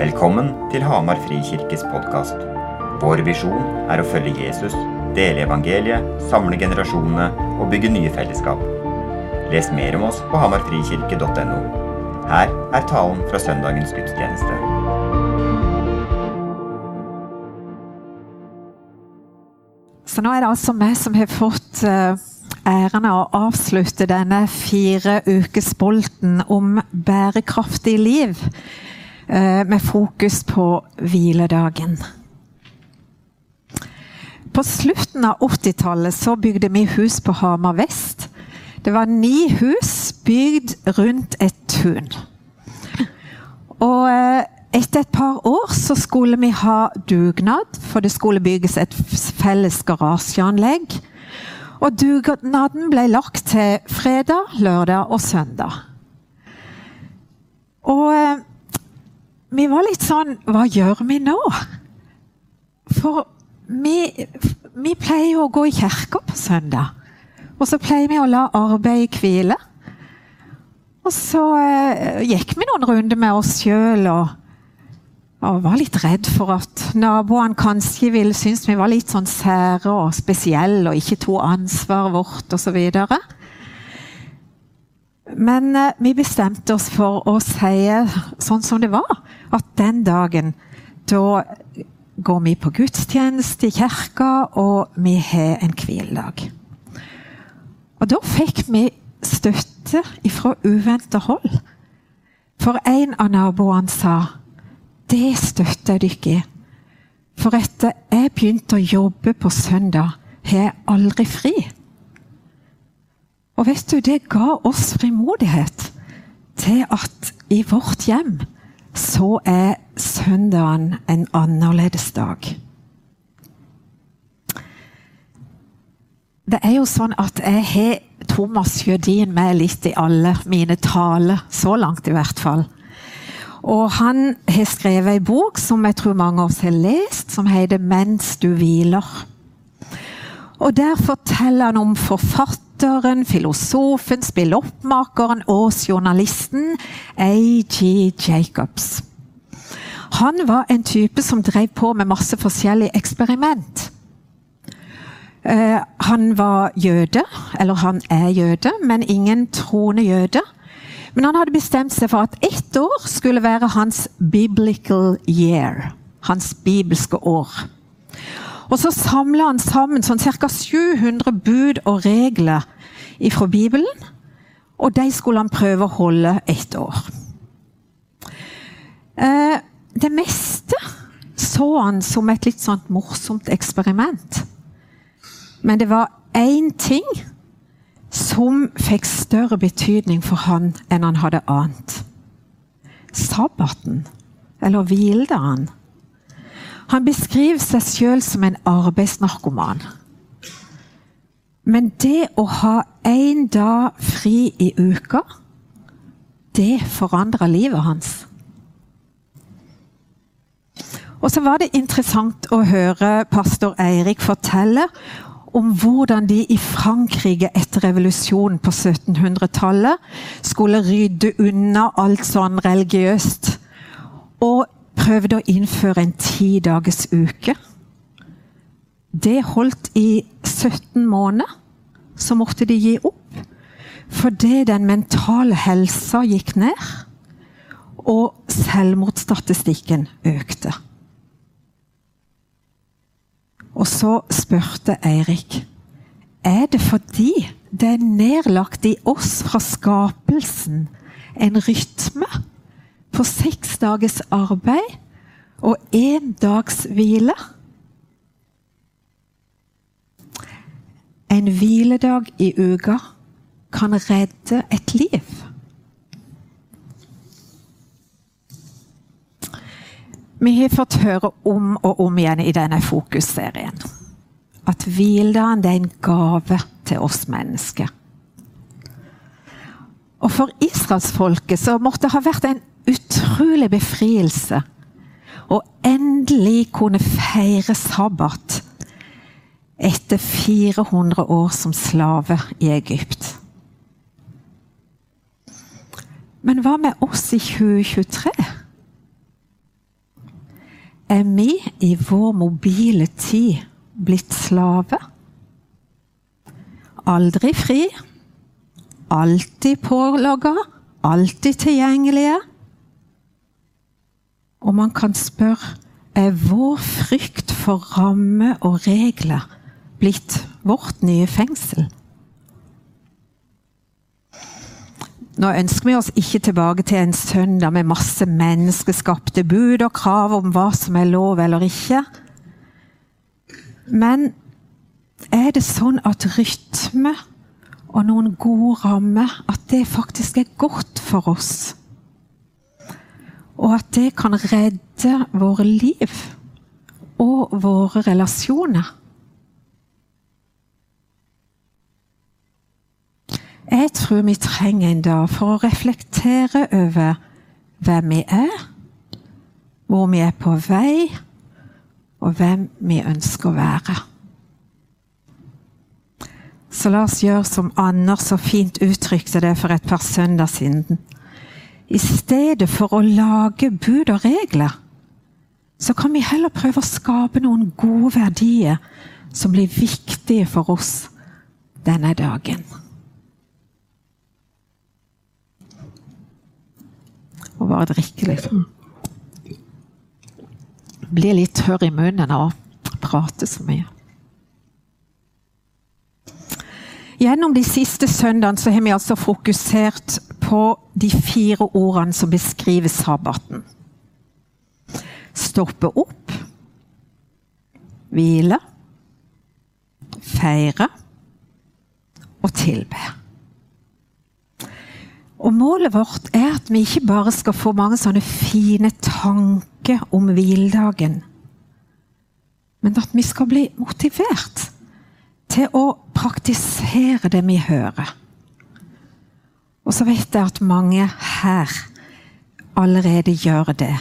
Velkommen til Hamar Frikirkes podkast. Vår visjon er å følge Jesus, dele evangeliet, samle generasjonene og bygge nye fellesskap. Les mer om oss på hamarfrikirke.no. Her er talen fra søndagens gudstjeneste. Så nå er det altså meg som har fått eh, æren av å avslutte denne fire ukes bolten om bærekraftig liv, med fokus på hviledagen. På slutten av 80-tallet så bygde vi hus på Hamar vest. Det var ni hus bygd rundt et tun. Og eh, etter et par år så skulle vi ha dugnad, for det skulle bygges et felles garasjeanlegg. Og dugnaden ble lagt til fredag, lørdag og søndag. Og eh, vi var litt sånn Hva gjør vi nå? For vi, vi pleier jo å gå i kirka på søndag. Og så pleier vi å la arbeid hvile. Og så eh, gikk vi noen runder med oss sjøl og, og, var litt redd for at naboene kanskje ville synes vi var litt sånn sære og spesielle og ikke tok ansvaret vårt osv. Men eh, vi bestemte oss for å si sånn som det var, at den dagen da går vi på gudstjeneste i kirka, og vi har en hviledag. Og da fikk vi støtte fra uventa hold. For en av naboene sa det støtter jeg dere i. For etter jeg begynte å jobbe på søndag, har jeg aldri fri. Og vet du, det ga oss frimodighet til at i vårt hjem så er søndagen en annerledes dag. Det er jo sånn at jeg har Thomas Jødin med litt i alle mine taler, så langt i hvert fall. Og han har skrevet ei bok som jeg tror mange av oss har lest, som heter 'Mens du hviler'. Og Der forteller han om forfatteren, filosofen, spilloppmakeren og journalisten A.G. Jacobs. Han var en type som drev på med masse forskjellige eksperiment. Uh, han var jøde, eller han er jøde, men ingen troende jøde. Men han hadde bestemt seg for at ett år skulle være hans biblical year. Hans bibelske år. Og så samla han sammen sånn ca. 700 bud og regler fra Bibelen. Og de skulle han prøve å holde ett år. Uh, det meste så han som et litt sånt morsomt eksperiment. Men det var én ting som fikk større betydning for han enn han hadde ant. Sabbaten, eller hviledagen. Han beskriver seg sjøl som en arbeidsnarkoman. Men det å ha én dag fri i uka, det forandra livet hans. Og så var det interessant å høre pastor Eirik fortelle om hvordan de i Frankrike etter revolusjonen på 1700-tallet skulle rydde unna alt sånn religiøst. Og prøvde å innføre en ti dagers uke. Det holdt i 17 måneder. Så måtte de gi opp. Fordi den mentale helsa gikk ned. Og selvmordsstatistikken økte. Og så spurte Eirik er det fordi det er nedlagt i oss fra skapelsen en rytme på seks dagers arbeid og én dags hvile. En hviledag i uka kan redde et liv. Vi har fått høre om og om igjen i denne fokusserien at hviledagen er en gave til oss mennesker. Og For israelsfolket så måtte det ha vært en utrolig befrielse å endelig kunne feire sabbat etter 400 år som slave i Egypt. Men hva med oss i 2023? er vi i vår mobile tid blitt slave? Aldri fri, alltid pålogga, alltid tilgjengelige. Og man kan spørre er vår frykt for rammer og regler blitt vårt nye fengsel? Nå ønsker vi oss ikke tilbake til en søndag med masse menneskeskapte bud og krav om hva som er lov eller ikke. Men er det sånn at rytme og noen gode rammer, at det faktisk er godt for oss? Og at det kan redde våre liv og våre relasjoner? Jeg tror vi trenger en dag for å reflektere over hvem vi er, hvor vi er på vei, og hvem vi ønsker å være. Så la oss gjøre som Anders så fint uttrykte det for et par søndager siden. I stedet for å lage bud og regler, så kan vi heller prøve å skape noen gode verdier som blir viktige for oss denne dagen. Og bare drikke litt. Blir litt tørr i munnen av å prate så mye. Gjennom de siste søndagene har vi altså fokusert på de fire ordene som beskriver sabbaten. Stoppe opp, hvile, feire og tilbe. Og Målet vårt er at vi ikke bare skal få mange sånne fine tanker om hviledagen, men at vi skal bli motivert til å praktisere det vi hører. Og så vet jeg at mange her allerede gjør det.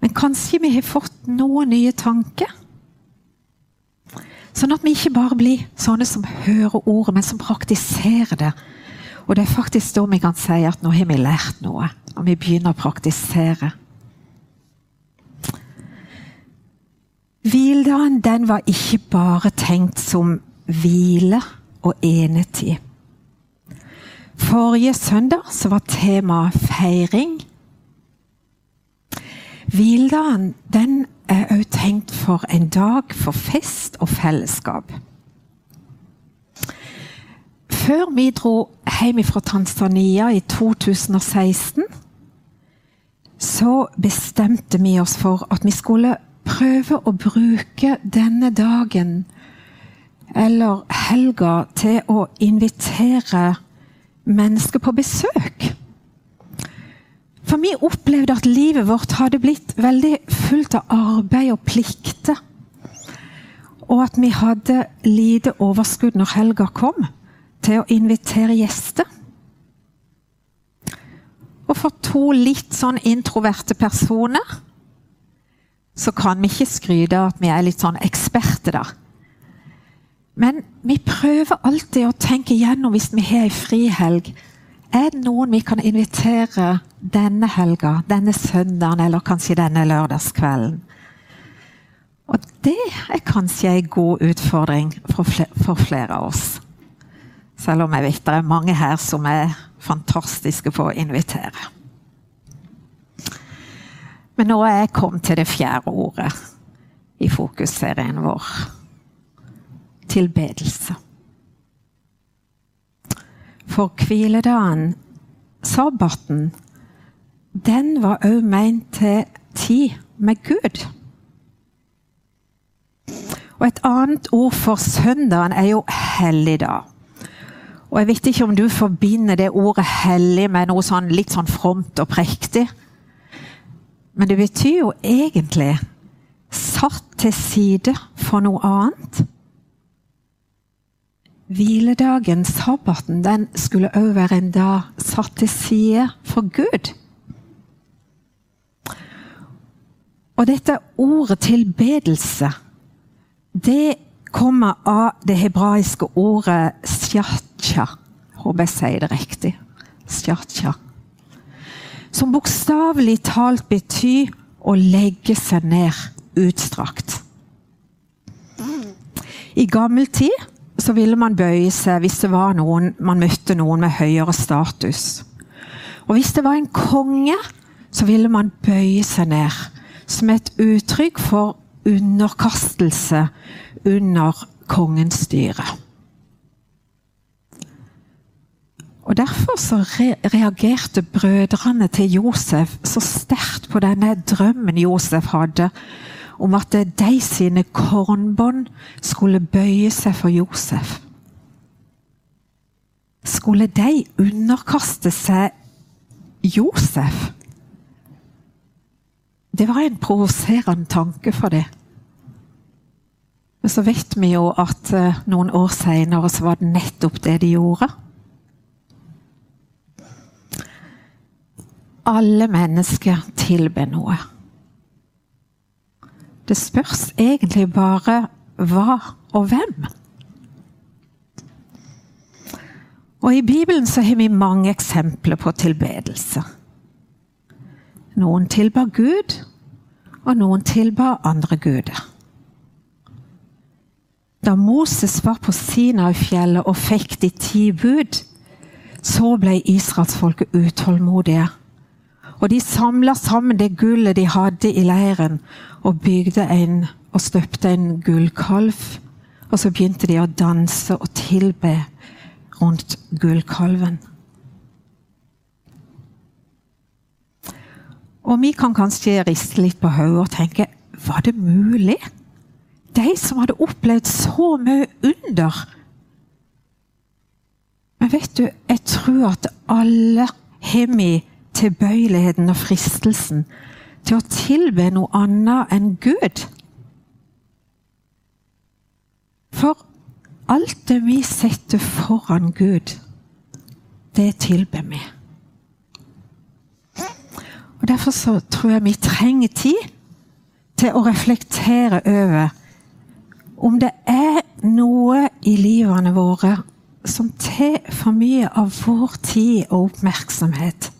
Men kanskje vi har fått noen nye tanker? Sånn at vi ikke bare blir sånne som hører ordet, men som praktiserer det og det er faktisk da vi kan si at nå har vi lært noe, og vi begynner å praktisere. Hviledagen den var ikke bare tenkt som hvile og enetid. Forrige søndag så var temaet feiring. Hviledagen den er òg tenkt for en dag for fest og fellesskap. Før vi dro hjem fra Tanzania i 2016, så bestemte vi oss for at vi skulle prøve å bruke denne dagen eller helga til å invitere mennesker på besøk. For vi opplevde at livet vårt hadde blitt veldig fullt av arbeid og plikter. Og at vi hadde lite overskudd når helga kom til å invitere gjester. Og for to litt sånn introverte personer så kan vi ikke skryte av at vi er litt sånn eksperter, da. Men vi prøver alltid å tenke gjennom hvis vi har ei frihelg. Er det noen vi kan invitere denne helga, denne søndagen eller kanskje denne lørdagskvelden? Og det er kanskje ei god utfordring for flere av oss. Selv om jeg vet det er mange her som er fantastiske på å invitere. Men nå er jeg kommet til det fjerde ordet i fokusserien vår. Tilbedelse. For hviledagen, sabbaten, den var òg meint til tid med Gud. Og et annet ord for søndagen er jo helligdag. Og jeg vet ikke om du forbinder det ordet hellig med noe sånn litt sånn fromt og prektig. Men det betyr jo egentlig satt til side for noe annet. Hviledagen, sabbaten, den skulle òg være en dag satt til side for Gud. Og dette ordet tilbedelse, det kommer av det hebraiske ordet shatja. Håper jeg sier det riktig. Shatja. Som bokstavelig talt betyr å legge seg ned utstrakt. I gammel tid så ville man bøye seg hvis det var noen, man møtte noen med høyere status. Og hvis det var en konge, så ville man bøye seg ned som et uttrykk for underkastelse under kongens styre. Og Derfor så re reagerte brødrene til Josef så sterkt på denne drømmen Josef hadde om at de sine kornbånd skulle bøye seg for Josef. Skulle de underkaste seg Josef? Det var en provoserende tanke for det. Men så vet vi jo at eh, noen år seinere så var det nettopp det de gjorde. Alle mennesker tilber noe. Det spørs egentlig bare hva og hvem. Og I Bibelen så har vi mange eksempler på tilbedelse. Noen tilbar Gud, og noen tilbar andre guder. Da Moses var på Sinai-fjellet og fikk de ti bud, så ble israelsfolket utålmodige og de samla sammen det gullet de hadde i leiren, og bygde en og støpte en gullkalv. Og så begynte de å danse og tilbe rundt gullkalven. Og vi kan kanskje riste litt på hodet og tenke var det mulig? De som hadde opplevd så mye under. Men vet du, jeg tror at alle har vi tilbøyeligheten og fristelsen til å tilbe noe annet enn Gud. For alt det vi setter foran Gud, det tilber vi. Og Derfor så tror jeg vi trenger tid til å reflektere over om det er noe i livene våre som tar for mye av vår tid og oppmerksomhet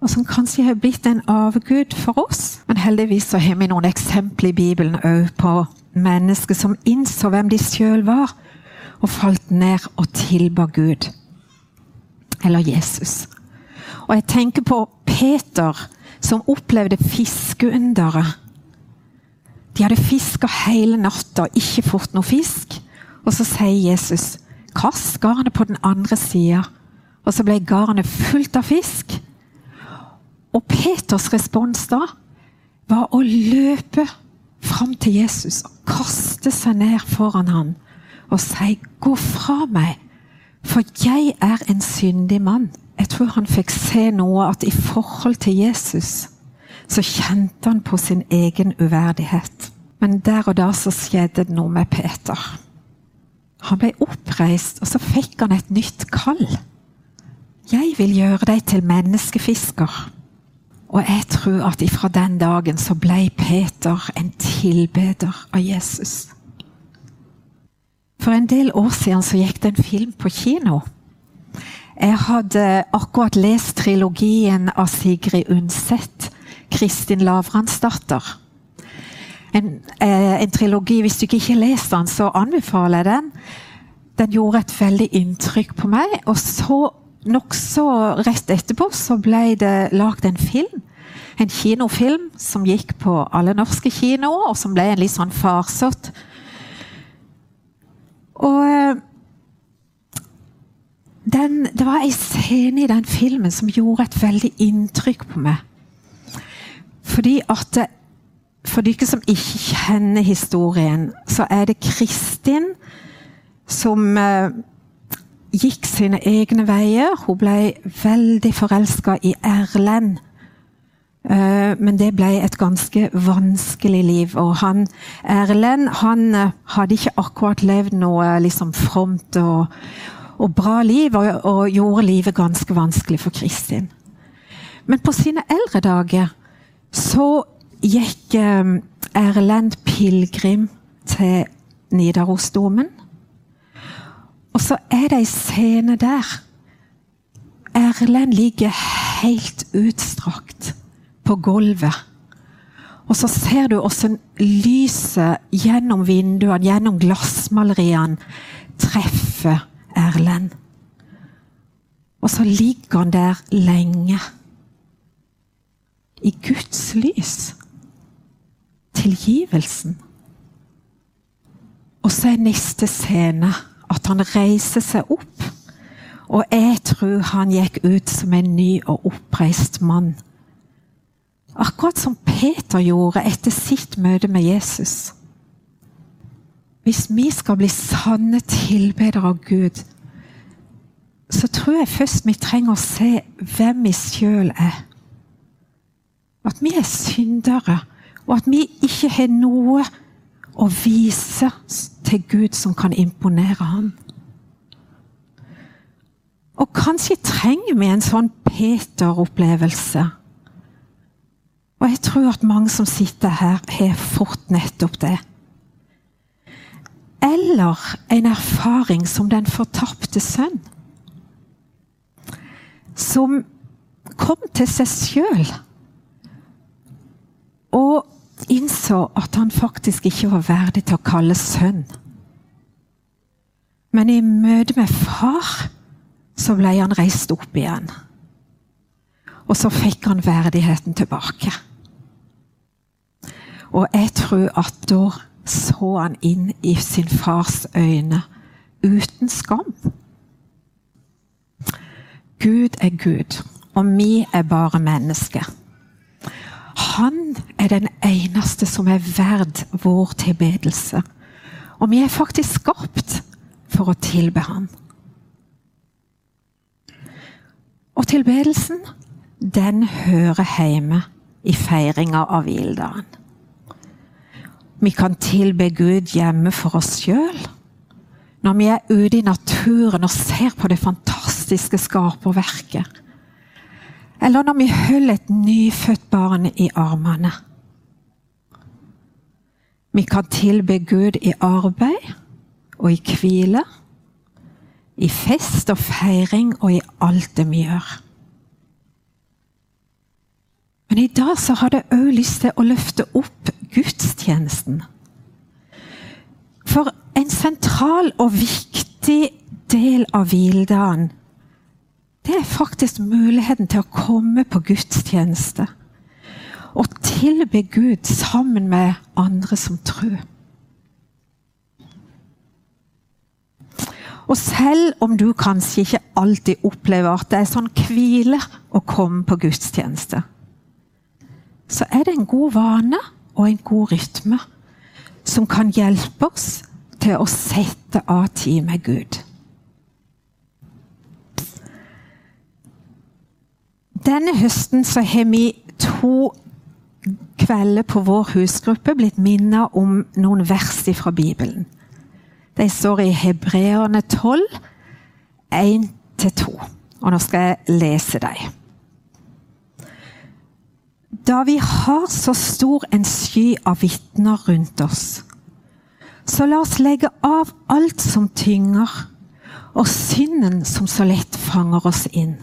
og som kanskje har blitt en avgud for oss. Men heldigvis så har vi noen eksempler i Bibelen òg på mennesker som innså hvem de sjøl var, og falt ned og tilba Gud. Eller Jesus. Og jeg tenker på Peter, som opplevde fiskeunderet. De hadde fiska hele natta, ikke fått noe fisk. Og så sier Jesus, 'Kast garnet på den andre sida.' Og så ble garnet fullt av fisk. Og Peters respons da var å løpe fram til Jesus og kaste seg ned foran ham og si 'Gå fra meg, for jeg er en syndig mann'. Jeg tror han fikk se noe at i forhold til Jesus så kjente han på sin egen uverdighet. Men der og da så skjedde det noe med Peter. Han ble oppreist, og så fikk han et nytt kall. Jeg vil gjøre deg til menneskefisker. Og jeg tror at ifra den dagen så ble Peter en tilbeder av Jesus. For en del år siden så gikk det en film på kino. Jeg hadde akkurat lest trilogien av Sigrid Undset, 'Kristin Lavransdatter'. En, eh, en, trilogi, Hvis du ikke har lest den, så anbefaler jeg den. Den gjorde et veldig inntrykk på meg. Og så nokså rett etterpå så ble det lagd en film. En kinofilm som gikk på alle norske kinoer, og som ble en litt sånn farsott. Og eh, den, det var ei scene i den filmen som gjorde et veldig inntrykk på meg. Fordi at For dere som ikke kjenner historien, så er det Kristin som eh, gikk sine egne veier. Hun ble veldig forelska i Erlend. Eh, men det ble et ganske vanskelig liv. Og han, Erlend han eh, hadde ikke akkurat levd noe liksom fromt og, og bra liv, og, og, gjorde livet ganske vanskelig for Kristin. Men på sine eldre dager så gikk eh, Erlend pilegrim til Nidarosdomen. Og så er det ei scene der Erlend ligger helt utstrakt på gulvet. Og så ser du hvordan lyset gjennom vinduene, gjennom glassmaleriene, treffer Erlend. Og så ligger han der lenge. I Guds lys. Tilgivelsen. Og så er neste scene at han reiser seg opp. Og jeg tror han gikk ut som en ny og oppreist mann. Akkurat som Peter gjorde etter sitt møte med Jesus. Hvis vi skal bli sanne tilbedere av Gud, så tror jeg først vi trenger å se hvem vi sjøl er. At vi er syndere, og at vi ikke har noe å vise til Gud som kan imponere ham. Og kanskje trenger vi en sånn Peter-opplevelse. Og jeg tror at mange som sitter her, har fått nettopp det. Eller en erfaring som den fortapte sønn. Som kom til seg sjøl og innså at han faktisk ikke var verdig til å kalles sønn. Men i møte med far så ble han reist opp igjen. Og så fikk han verdigheten tilbake. Og jeg tror at da så han inn i sin fars øyne uten skam. Gud er Gud, og vi er bare mennesker. Han er den eneste som er verd vår tilbedelse. Og vi er faktisk skapt for å tilbe Han. Og tilbedelsen, den hører hjemme i feiringa av hviledagen. Vi kan tilbe Gud hjemme for oss sjøl. Når vi er ute i naturen og ser på det fantastiske skaperverket. Eller når vi holder et nyfødt barn i armene. Vi kan tilbe Gud i arbeid og i hvile. I fest og feiring og i alt det vi gjør. Men i dag så har jeg òg lyst til å løfte opp gudstjenesten. For en sentral og viktig del av hviledagen, det er faktisk muligheten til å komme på gudstjeneste. Og tilbe Gud sammen med andre som tror. Og selv om du kanskje ikke alltid opplever at det er sånn hvile å komme på gudstjeneste, så er det en god vane og en god rytme som kan hjelpe oss til å sette av tid med Gud. Denne høsten så har vi to kvelder på vår husgruppe blitt minnet om noen vers fra Bibelen. De står i Hebreerne 12, 1-2. Og nå skal jeg lese dem. Da vi har så stor en sky av vitner rundt oss, så la oss legge av alt som tynger, og synden som så lett fanger oss inn.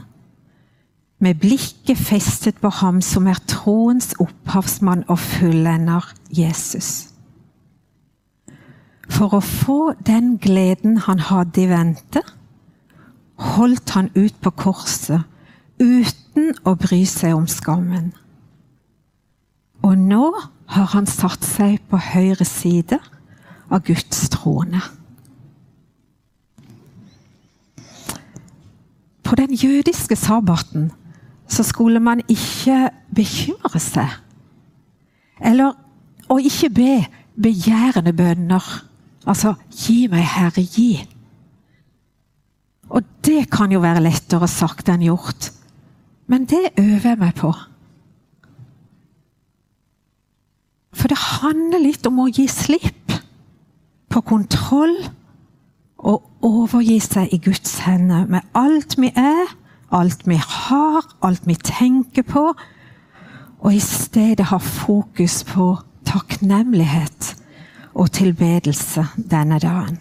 Med blikket festet på ham som er troens opphavsmann og fullender, Jesus. For å få den gleden han hadde i vente, holdt han ut på korset uten å bry seg om skammen. Og nå har han satt seg på høyre side av Guds trone. På den jødiske sabbaten så skulle man ikke bekymre seg. Eller å ikke be begjærende bønner. Altså 'gi meg, Herre, gi'. Og det kan jo være lettere sagt enn gjort. Men det øver jeg meg på. For det handler litt om å gi slipp på kontroll og overgi seg i Guds hender med alt vi er, alt vi har, alt vi tenker på, og i stedet ha fokus på takknemlighet og tilbedelse denne dagen.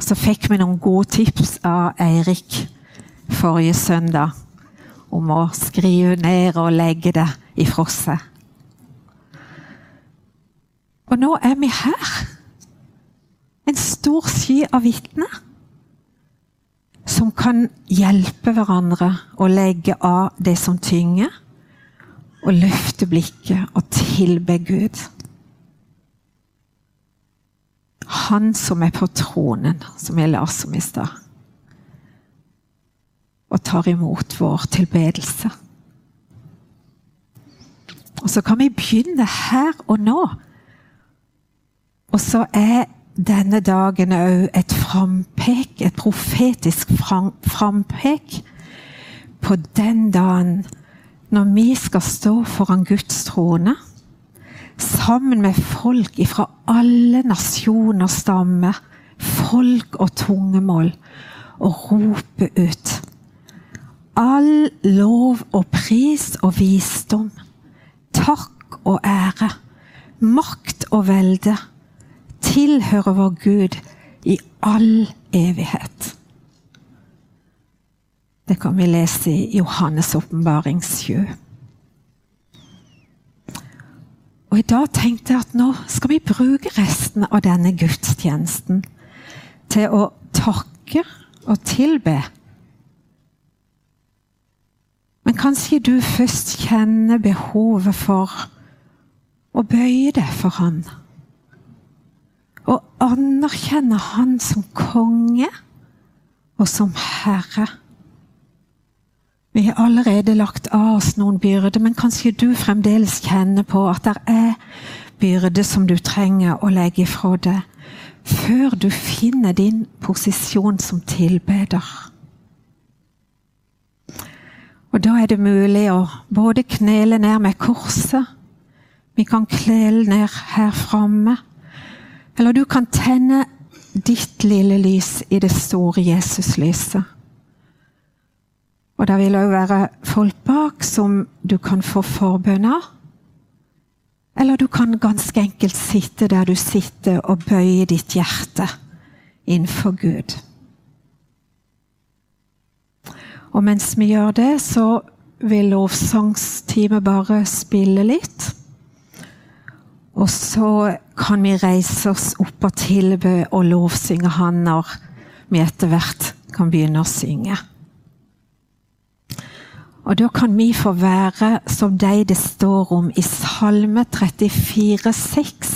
Så fikk vi noen gode tips av Eirik forrige søndag om å skrive ned og legge det i frosset. Og nå er vi her. En stor sky av vitner som kan hjelpe hverandre å legge av det som tynger, og løfte blikket og tilbe Gud. Han som er på tronen, som jeg leste om i stad. Og tar imot vår tilbedelse. Og så kan vi begynne her og nå. Og så er denne dagen òg et frampek, et profetisk frampek. På den dagen når vi skal stå foran Guds trone sammen med folk fra alle nasjoner stammer, folk og tungemål, og rope ut All lov og pris og visdom, takk og ære, makt og velde tilhører vår Gud i all evighet. Det kan vi lese i Johannes' åpenbaring 7. Og I dag tenkte jeg at nå skal vi bruke resten av denne gudstjenesten til å takke og tilbe. Men kanskje du først kjenner behovet for å bøye deg for Han. Og anerkjenne Han som konge og som herre. Vi har allerede lagt av oss noen byrder, men kanskje du fremdeles kjenner på at det er byrder som du trenger å legge ifra deg, før du finner din posisjon som tilbeder. Og da er det mulig å både knele ned med korset Vi kan knele ned her framme. Eller du kan tenne ditt lille lys i det store Jesuslyset. Og det vil òg være folk bak som du kan få forbønn av. Eller du kan ganske enkelt sitte der du sitter, og bøye ditt hjerte innenfor Gud. Og mens vi gjør det, så vil lovsangsteamet bare spille litt. Og så kan vi reise oss opp og tilbe og lovsynge Han når vi etter hvert kan begynne å synge. Og da kan vi få være som de det står om i Salme 34, 6.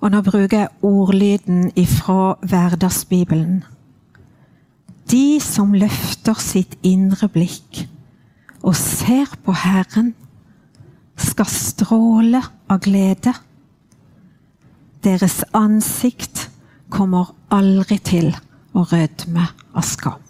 Og nå bruker jeg ordlyden ifra Hverdagsbibelen. De som løfter sitt indre blikk og ser på Herren, skal stråle av glede. Deres ansikt kommer aldri til å rødme av skam.